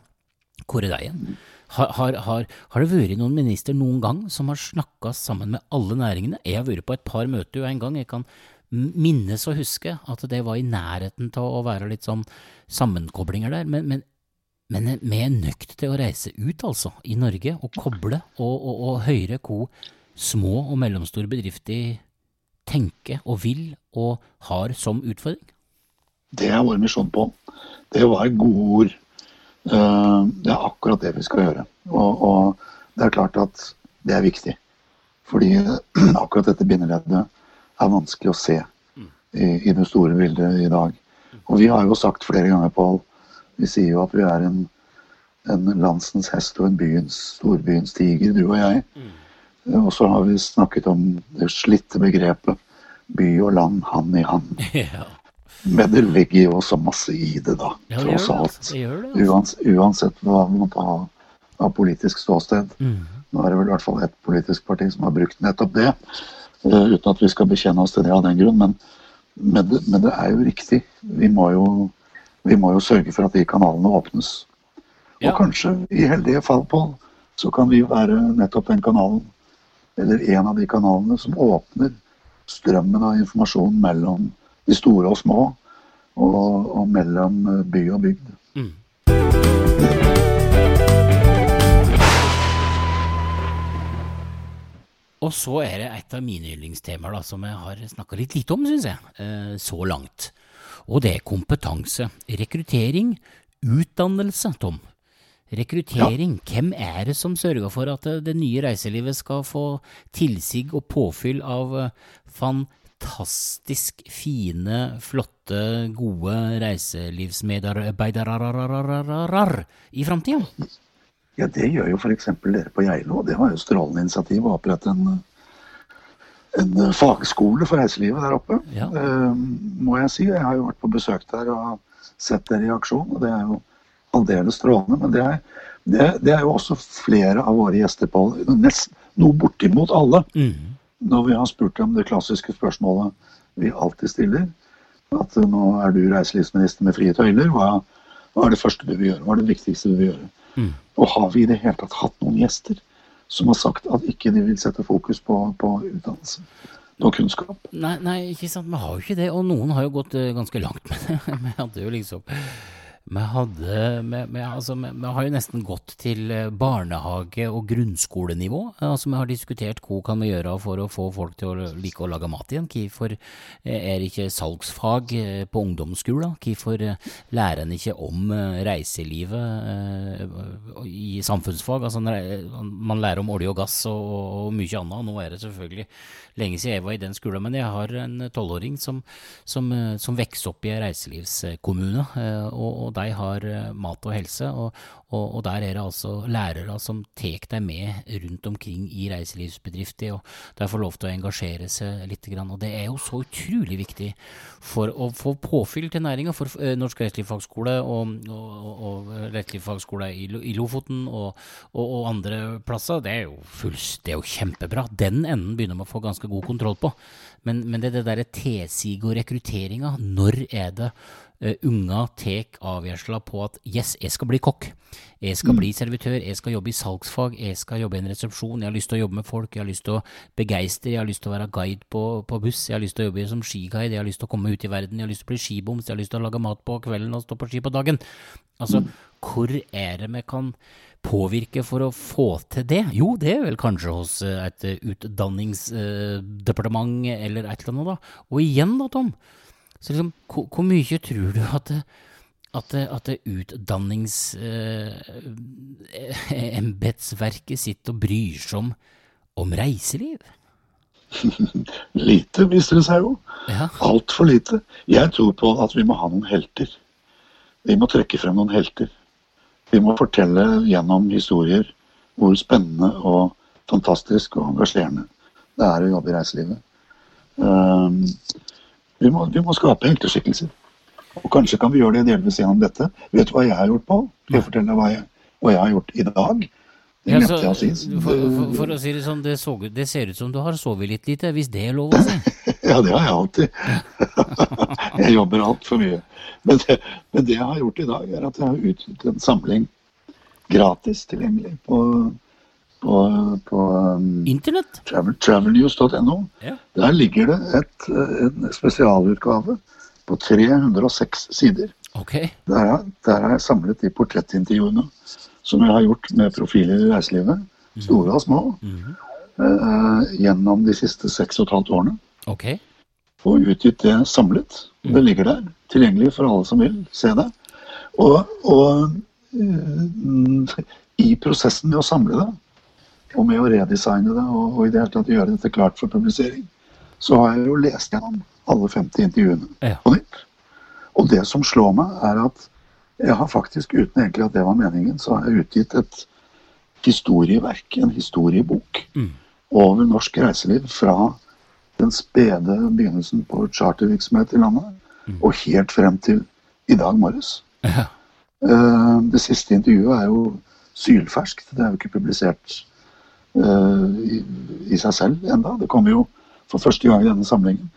Hvor det igjen? Har, har, har, har, det vært noen minister noen gang som har snakka sammen med alle næringene? Jeg har vært på et par møter jo en gang. Jeg kan minnes og huske at det var i nærheten til å være litt sånn sammenkoblinger der. Men, men, men vi er nødt til å reise ut, altså, i Norge, og koble og, og, og høre hvor små og mellomstore bedrifter tenker og vil og har som utfordring. Det er vår misjon på. Det var gode ord. Eh, det er akkurat det vi skal gjøre. Og, og, det er klart at det er viktig. Fordi akkurat dette bindeleddet er vanskelig å se i, i, det store bildet i dag. Og vi har jo sagt flere ganger, Pål, vi sier jo at vi er en, en landsens hest og en byens, storbyens tiger, du og jeg. Og så har vi snakket om det slitte begrepet by og land hand i hand. Men det ligger jo også masse i det, da. Ja, tross alt. Altså. Uans, uansett hva man måtte ha av politisk ståsted. Mm. Nå er det vel i hvert fall ett politisk parti som har brukt nettopp det. Uh, uten at vi skal bekjenne oss til det av den grunn. Men, men, det, men det, er jo riktig. Vi må jo, vi må jo, sørge for at de kanalene åpnes. Ja. Og kanskje, i heldige fall, på, så kan vi jo være nettopp den kanalen, eller en av de kanalene, som åpner strømmen av informasjon mellom de store og små, og, og mellom eh, by og bygd. Mm. Og så er det et av mine yndlingstemaer som jeg har snakka litt lite om, syns jeg, eh, så langt. Og det er kompetanse. Rekruttering, utdannelse, Tom. Rekruttering. Ja. Hvem er det som sørger for at det nye reiselivet skal få tilsig og påfyll av fan eh, fantastisk fine, flotte, gode reiselivsmedarbeidere i framtida? Ja, det gjør jo f.eks. dere på Geilo. Det var jo strålende initiativ å opprette en, en eh, fagskole for reiselivet der oppe, Ja. eh, må jeg si. Jeg har jo vært på besøk der og sett dere i aksjon, og det er jo aldeles strålende. Men det er, det, det er jo også flere av våre gjester på nesten noe bortimot alle. Mhm. Når vi har spurt om det klassiske spørsmålet vi alltid stiller, at eh, nå er du reiselivsminister med frie tøyler, hva, hva er det første du vil gjøre? Hva er det viktigste du vil gjøre? Mm. Og har vi i det hele tatt hatt noen gjester som har sagt at ikke de vil sette fokus på, på utdannelse og kunnskap? Nei, nei, ikke sant. Vi har jo ikke det. Og noen har jo gått eh, ganske langt med det. Vi hadde jo liksom Vi altså, har jo nesten gått til eh, barnehage- og grunnskolenivå. Altså, vi har diskutert hva kan vi gjøre for å få folk til å like å lage mat igjen. Hvorfor eh, er det ikke salgsfag eh, på ungdomsskolen? Hvorfor lærer en ikke om reiselivet i samfunnsfag? Altså, man lærer om olje og gass og, mye annet. Nå er det selvfølgelig lenge siden jeg var i den skolen, men jeg har en tolvåring som, som, som vokser opp i en reiselivskommune, og, og de har eh, mat og helse. Og, og, og der er det altså lærere som tar deg med rundt omkring i reiselivsbedrifter, og de får lov til å engasjere seg litt. Og det er jo så utrolig viktig for å få påfyll til næringa, for eh, Norsk reiselivsfagskole og, og, og, reiselivsfagskole i, i Lofoten og, og, andre plasser. Det er jo fulls, det er jo kjempebra. Den enden begynner man å få ganske god kontroll på. Men, men det det derre tilsiget og rekrutteringa. Når er det unga tar avgjørelsen på at yes, jeg skal bli kokk. Jeg skal bli servitør, jeg skal jobbe i salgsfag, jeg skal jobbe i en resepsjon, jeg har lyst til å jobbe med folk, jeg har lyst til å begeistre, jeg har lyst til å være guide på, på buss, jeg har lyst til å jobbe som skiguide, jeg har lyst til å komme ut i verden, jeg har lyst til å bli skiboms, jeg har lyst til å lage mat på kvelden og stå på ski på dagen. Altså, hvor er det vi kan påvirke for å få til det? Jo, det er vel kanskje hos eh, et eh, utdanningsdepartement eller et eller annet, da. Og igjen da, Tom, så liksom, hvor, hvor mye tror du at det, at det, at det utdanningsembetsverket sitter og bryr seg om, om reiseliv? Lite, viser det seg jo. Ja. Altfor lite. Jeg tror på at vi må ha noen helter. Vi må trekke frem noen helter. Vi må fortelle gjennom historier hvor spennende og fantastisk og engasjerende det er å jobbe i reiselivet. Um, vi, må, vi må skape helteskikkelser. Og kanskje kan vi gjøre det delvis gjennom dette. Vet du hva jeg har gjort, Pål? Skal jeg fortelle deg hva jeg, hva jeg har gjort i dag? Ja, så, for, for, for å si det sånn, det, så, det ser ut som du har sovet litt lite, hvis det er lov å si. Ja, det har jeg alltid. jeg jobber altfor mye. Men det, men det jeg har gjort i dag, er at jeg har utgitt en samling gratis tilgjengelig på, på, på um, Internett? travel, travelnews.no. Ja. Der ligger det et, eh, en spesialutgave på 306 sider. Okay. Der har, jeg samlet de portrettintervjuene som jeg har gjort med profiler i reiselivet, store og små, eh, gjennom de siste seks og et halvt årene. Okay. Og utgitt det samlet. Det ligger der, tilgjengelig for alle som vil se det. Og, og uh, i prosessen med å samle det, og med å redesigne det, og, og i det hele tatt gjøre dette klart for publisering, så har jeg jo lest gjennom alle 50 intervjuene Ja. på nytt. Og det som slår meg, er at jeg har faktisk, uten egentlig at det var meningen, så har jeg utgitt et historieverk, en historiebok, Mm. over norsk reiseliv fra den spede begynnelsen på chartervirksomhet i landet, og helt frem til i dag morges. Ja. Eh, Det siste intervjuet er jo sylferskt. Det er jo ikke publisert i, i seg selv enda. Det kommer jo for første gang i denne samlingen.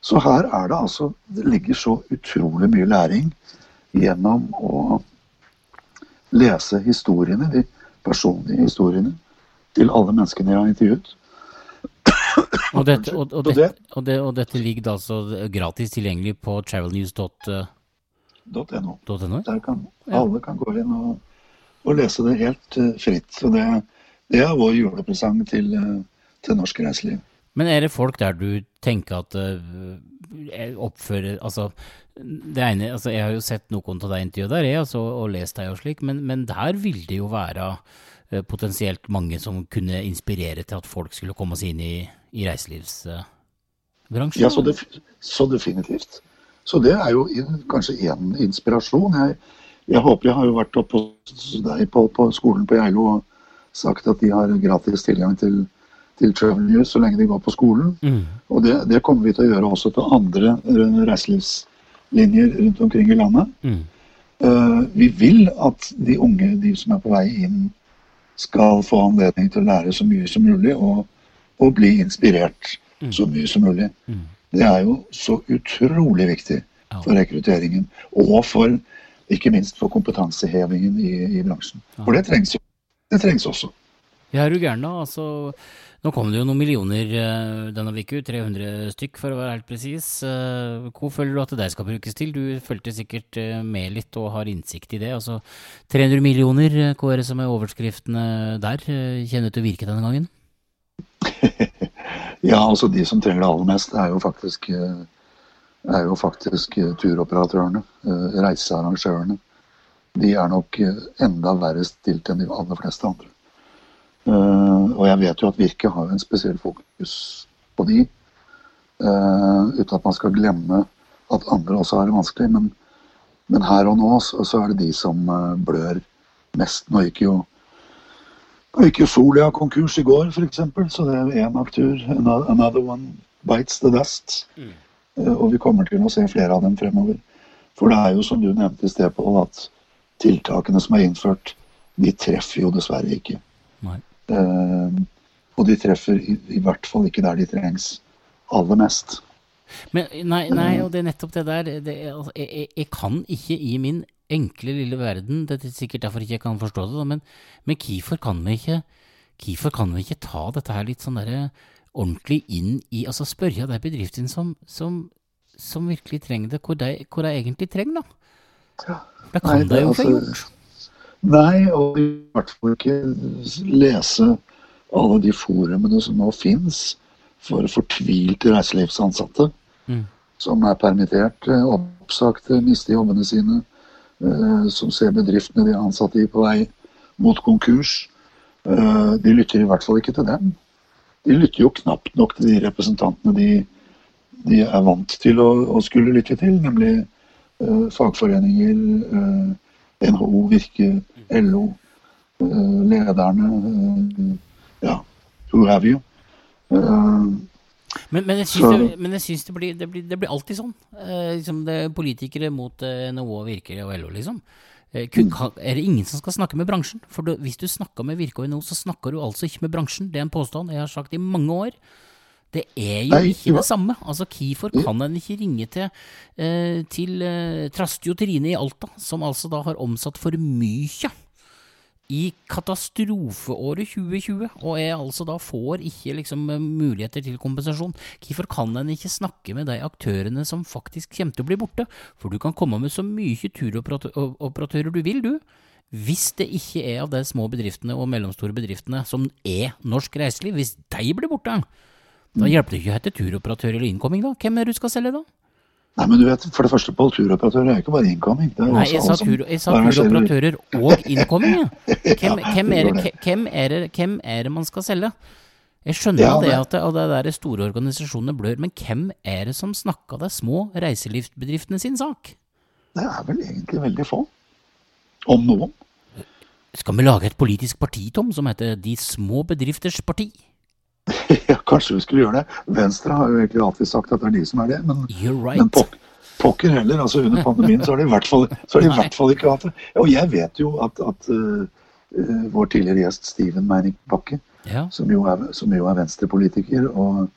Så her er det altså Det ligger så utrolig mye læring gjennom å lese historiene, de personlige historiene, til alle menneskene jeg har intervjuet. Og dette, og, og, dette, og, det, og dette ligger da altså gratis tilgjengelig på travelnews.no? .no. .no? Der kan alle kan gå inn og, og lese det helt eh, fritt. Så det, det er vår julepresang til, eh, til norsk reiseliv. Men er det folk der du tenker at uh, oppfører Altså, det ene altså Jeg har jo sett noen av deg intervjuet der, jeg, altså, og lest deg og slik, men, men der vil det jo være uh, potensielt mange som kunne inspirere til at folk skulle komme seg inn i, i reiselivsbransjen? Ja, så, def så definitivt. Så det er jo in, kanskje én inspirasjon. Jeg, jeg håper jeg har jo vært oppe hos deg på, på skolen på Geilo og sagt at de har gratis tilgang til, til Travel News så lenge de går på skolen. Mm. Og det, det kommer vi til å gjøre også til andre eh, reiselivslinjer rundt omkring i landet. Mm. Uh, vi vil at de unge, de som er på vei inn, skal få anledning til å lære så mye som mulig og, og bli inspirert så mye som mulig. Mm. Det er jo så utrolig viktig for rekrutteringen, og for ikke minst for kompetansehevingen i, i bransjen. For det trengs jo. Det trengs også. Ja, er du gæren da? Altså, nå kom det jo noen millioner eh, denne uka, 300 stykk for å være helt presis. Eh, Hvor føler du at det skal brukes til? Du fulgte sikkert eh, med litt og har innsikt i det. Altså, 300 millioner, hva er det som er overskriftene der? Kjenner du til virket denne gangen? Ja, altså de som trenger det aller mest, er jo faktisk, er jo faktisk turoperatørene, reisearrangørene. De er nok eh, enda verre stilt enn de aller fleste andre. Eh, Og jeg vet jo at Virke har en spesiell fokus på de, eh, uten at man skal glemme at andre også har det vanskelig. Men, men her og nå så, er det de som blør mest. Nå gikk jo gikk jo Solia konkurs i går, f.eks., så det er én aktør. ano- Another one bites the dust. Mm. Og vi kommer til å se flere av dem fremover. For det er jo som du nevnte i sted, Pål, at tiltakene som er innført, de treffer jo dessverre ikke. Eh, og de treffer i, i hvert fall ikke der de trengs aller mest. Men nei, nei, og det er nettopp det der. Det, altså, jeg, jeg, kan ikke i min enkle lille verden, det er sikkert derfor ikke jeg kan forstå det, men, men hvorfor kan vi ikke Hvorfor kan vi ikke ta dette her litt sånn der, ordentlig inn i Altså spørre de bedriftene som, som, som virkelig trenger det, hvor de, hvor de egentlig trenger, da. Det kan Nei, de det jo ikke altså- gjort. Nei, og i hvert fall ikke lese alle de forumene som nå fins for fortvilte reiselivsansatte Mm. som er permittert, oppsagte, eh, mister jobbene sine, eh, som ser bedriftene de er ansatt i på vei mot konkurs. Eh, De lytter i hvert fall ikke til dem. De lytter jo knapt nok til de representantene de, de er vant til å, å skulle lytte til, nemlig fagforeninger, eh, NHO, Virke, LO, eh, lederne, eh, ja, who have you. Eh, Men, men jeg syns det, men jeg syns det, blir, det, blir, det blir alltid sånn. Eh, liksom det er politikere mot eh, NHO, Virke og LO, liksom. Eh, kun, er det ingen som skal snakke med bransjen? For du, hvis du snakker med Virke og NHO, så snakker du altså ikke med bransjen. Det er en påstand jeg har sagt i mange år. Det er jo Nei, ikke det samme. Altså, Hvorfor kan en ikke ringe til, eh, til eh, Trastio Trine i Alta, som altså da har omsatt for mye i katastrofeåret 2020, og er altså da får ikke liksom muligheter til kompensasjon. Hvorfor kan en ikke snakke med de aktørene som faktisk kommer til å bli borte? For du kan komme med så mye turoperatører du vil, du. Hvis det ikke er av de små bedriftene og mellomstore bedriftene som er norsk reiseliv, hvis de blir borte, da hjelper det ikke å hete turoperatør eller innkomming, da. Hvem er det du skal selge, da? Nei, men du vet, For det første, Pål, turoperatører er ikke bare jo Nei, jeg sa, tur, jeg sa turoperatører og innkomming. ja. Hvem, hvem, er det hvem, er det, hvem er det man skal selge? Jeg skjønner Ja, det at det, og det der store organisasjonene blør, men hvem er det som snakker de små reiselivsbedriftene sin sak? Det er vel egentlig veldig få. Om noen. Skal vi lage et politisk parti, Tom, som heter De små bedrifters parti? Ja, kanskje vi skulle gjøre det. Venstre har jo egentlig alltid sagt at det er de som er det, men, right. men pok pokker heller. altså Under pandemien så har de i hvert fall, så har de i hvert fall ikke hatt det. Og jeg vet jo at, at uh, uh, vår tidligere gjest Steven Meining Bakke, Ja. som jo er, som jo er venstrepolitiker og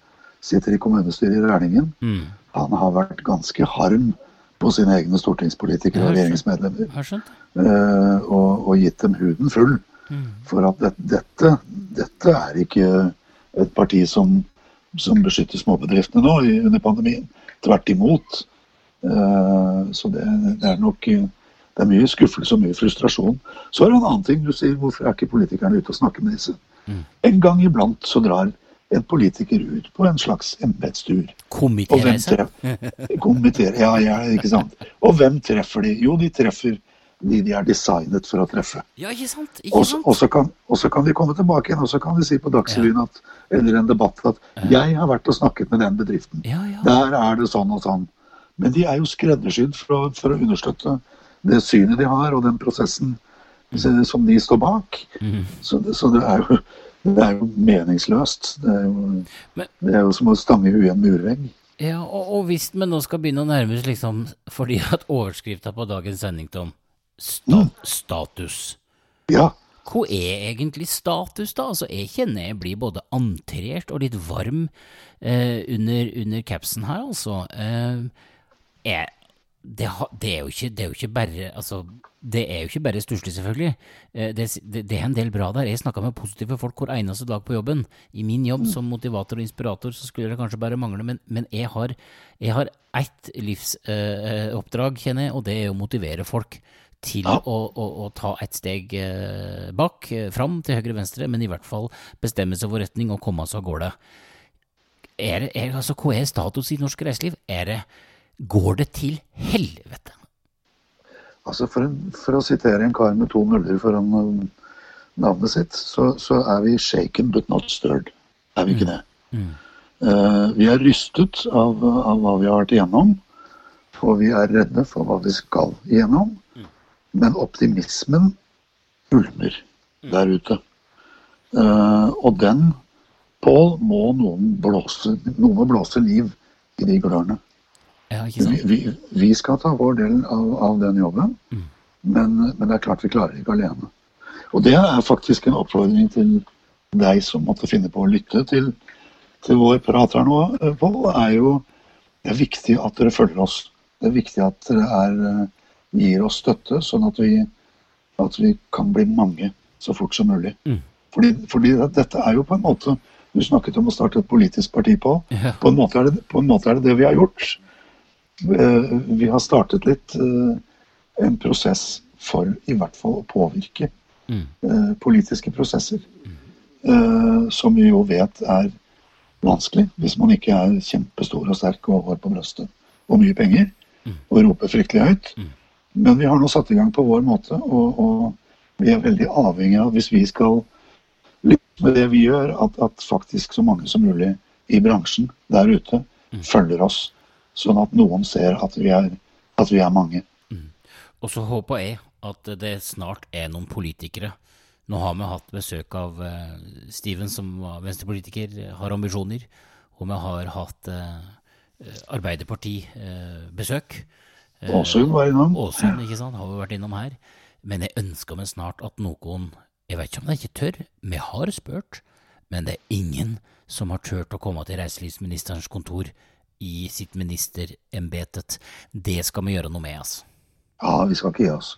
sitter i kommunestyret i Rælingen, Mm. han har vært ganske harm på sine egne stortingspolitikere og regjeringsmedlemmer. Uh, og, og gitt dem huden full. Mm. For at det, dette, dette er ikke et parti som, som beskytter småbedriftene nå i, under pandemien. Tvert imot. Eh, så det, det er nok det er mye skuffelse og mye frustrasjon. Så er det en annen ting du sier, hvorfor er ikke politikerne ute og snakker med disse? Mm. En gang iblant så drar en politiker ut på en slags embetstur. Komitéreise. treffer ja, ja, ikke sant. Og hvem treffer de? Jo, de treffer de de er designet for å treffe. Ja, ikke sant? Ikke sant? og, så kan, kan de komme tilbake igjen og så kan de si på Dagsrevyen ja. eller en debatt at 'jeg har vært og snakket med den bedriften'. Ja, ja. Der er det sånn og sånn. Men de er jo skreddersydd for, for å understøtte det synet de har, og den prosessen mm. som de står bak. Mm. Så, så det er jo det er jo meningsløst. Det er jo, Men- det er jo som å stange huet i en murvegg. Ja, og, og hvis vi nå skal begynne å nærme oss liksom Fordi at overskrifta på dagens sending, Tom, sta status. Ja, Hva er egentlig status, da? Altså, Jeg kjenner jeg blir både antrert og litt varm eh, under, under capsen her, altså. Eh, jeg, det, ha, det, er ikke, det er jo ikke bare altså, det er jo ikke bare stusslig, selvfølgelig. Eh, det, det, det er en del bra der. Jeg snakka med positive folk hver eneste dag på jobben. I min jobb som motivator og inspirator så skulle det kanskje bare mangle, men, men jeg har, jeg har ett livsoppdrag, kjenner jeg, og det er å motivere folk til Ja. å, å, å ta et steg eh, bak, eh, fram til høyre venstre, men i hvert fall bestemme seg for retning og komme seg av gårde. Er det, er, altså, hva er status i norsk reiseliv? Er det, går det til helvete? altså for, en, for å sitere en kar med to nuller foran eh, navnet sitt, så, så er vi shaken but not stirred. Er vi ikke det? Eh, vi er rystet av, av hva vi har vært igjennom, og vi er redde for hva vi skal igjennom. Men optimismen ulmer der ute. Eh, og den, Pål, må noen blåse, noen må blåse liv i de glørne. Ja, Vi, vi, vi skal ta vår del av, av den jobben, men, men det er klart vi klarer ikke alene. Og det er faktisk en oppfordring til deg som måtte finne på å lytte til, til vår prat her nå, eh, Pål. er jo Det er viktig at dere følger oss. Det er viktig at dere er, eh, gir oss støtte, sånn at vi, at vi kan bli mange så fort som mulig. Fordi, fordi dette er jo på en måte Du snakket om å starte et politisk parti, Pål. Ja. På, en måte er det, på en måte er det det vi har gjort. Eh, Vi har startet litt eh, en prosess for i hvert fall å påvirke Mm. eh, politiske prosesser. Mm. Som vi jo vet er vanskelig hvis man ikke er kjempestor og sterk og har på brøstet og mye penger og roper fryktelig høyt. Men vi har nå satt i gang på vår måte, og, og vi er veldig avhengig av, hvis vi skal lykkes med det vi gjør, at, at faktisk så mange som mulig i bransjen der ute følger oss, sånn at noen ser at vi er, at vi er mange. Og så håper jeg at det snart er noen politikere. Nå har vi hatt besøk av eh, Steven, som var venstrepolitiker, har ambisjoner. Og vi har hatt eh, Arbeiderparti-besøk. Åsund var innom. Åsund, ikke sant, har vi vært innom her. Men jeg ønsker meg snart at noen Jeg vet ikke om de ikke tør, vi har spurt, men det er ingen som har turt å komme til reiselivsministerens kontor i sitt ministerembetet. Det skal vi gjøre noe med, altså. Ja, vi skal ikke gi oss.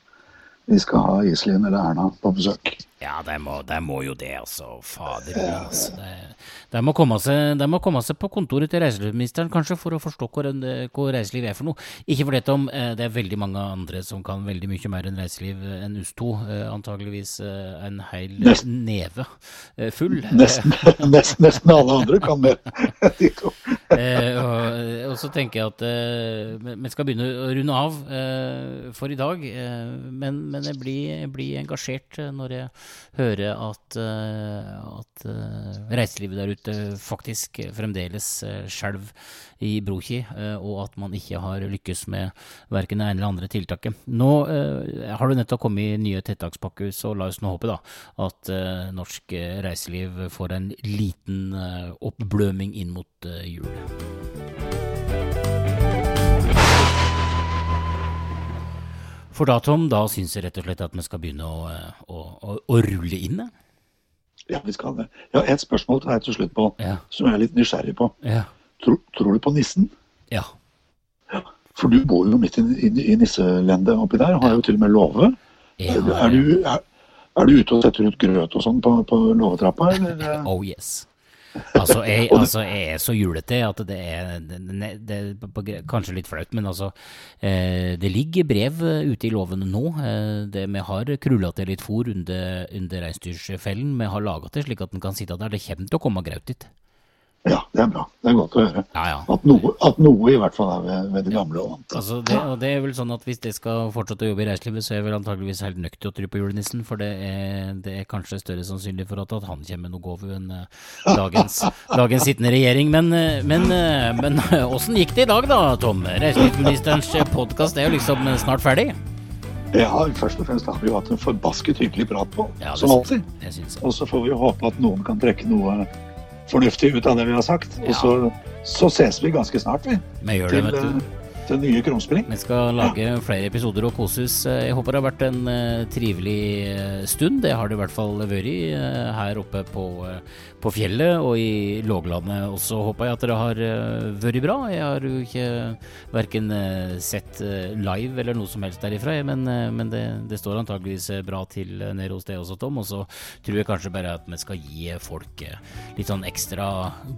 Vi skal ha Iselin eller Erna på besøk. Ja, de må, de må jo det, altså. Fader altså. De, de, må komme seg, de må komme seg på kontoret til reiselivsministeren, kanskje, for å forstå hva, hva reiseliv er for noe. Ikke fordi om eh, det er veldig mange andre som kan veldig mye mer enn reiseliv enn oss to. Eh, antageligvis eh, en hel nesten, neve eh, full. Nesten, nesten, nesten alle andre kan mer. De to. Eh, og, og så tenker jeg at eh, vi skal begynne å runde av eh, for i dag. Eh, men, men jeg blir, blir engasjert eh, når jeg hører at, eh, at eh, reiselivet der ute faktisk fremdeles uh, skjelver i Broki, eh, og at man ikke har lykkes med verken det ene eller andre tiltaket. Nå eh, har det nettopp kommet nye tiltakspakker, så la oss nå håpe da at eh, norsk eh, reiseliv får en liten eh, oppbløming inn mot eh, jul. For da, Tom, da syns jeg rett og slett at vi skal begynne å, eh, å, å, å rulle inn. Ja, vi skal det. Jeg har et spørsmål til deg til slutt, på, Ja. som jeg er litt nysgjerrig på. Ja. Tror, tror du på nissen? ja. For du bor jo midt i, i, i nisselendet oppi der, har jo til og med låve. Er, du, er, er du ute og setter ut grøt og sånn på, på låvetrappa, eller? Oh yes. Altså jeg, altså, jeg er så julete at det er, det, det, er kanskje litt flaut, men altså eh, Det ligger brev eh, ute i låven nå. Eh, det, vi har krulla til litt fôr under, under reinsdyrfellen. Vi har laga det slik at den kan sitte der. Det kommer til å komme graut dit. Ja, det er bra. Det er godt å høre. Ja, ja. At noe, at noe i hvert fall er ved, ved det gamle og vante. Altså det, og det er vel sånn at Hvis det skal fortsette å jobbe i reiselivet, så er jeg vel antageligvis helt nødt til å tro på julenissen. For det er, det er kanskje større sannsynlig for at, at han kommer med noe gave enn eh, dagens, dagens sittende regjering. Men, eh, men, eh, men åssen gikk det i dag da, Tom? Reiselivsministerens podkast er jo liksom snart ferdig. Ja, først og fremst har vi jo hatt en forbasket hyggelig prat på, Ja, som alltid. Og så får vi jo håpe at noen kan trekke noe fornuftig ut av det vi har sagt. Og så, så ses vi ganske snart, vi. Vi gjør det, Til, vet du. eh, til nye Krumspring. Vi skal lage flere episoder og koses. Jeg håper det har vært en uh, trivelig eh, stund. Det har det i hvert fall vært uh, her oppe på, eh, på fjellet og i låglandet. Og så håper jeg at det har eh, vært bra. Jeg har jo ikke verken eh, sett eh, live eller noe som helst derifra, men, men det, det står antageligvis bra til nede hos deg også, Tom. Og så tror jeg kanskje bare at vi skal gi folk litt sånn ekstra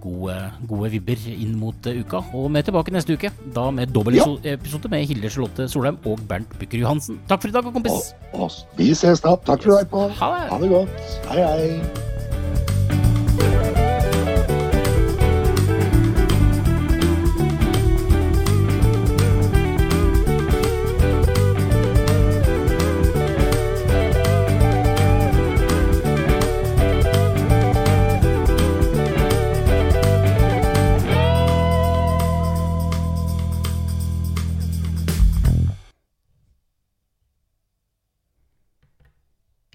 gode, gode vibber inn mot uka. Og vi er tilbake neste uke, da med dobbeltepisode Ja. med Hilde Charlotte Solheim og Bernt Bykker Johansen. Takk for i dag, kompis. Og, og vi ses da. Takk for i Pål. Ha. Ha det godt. Hei, hei.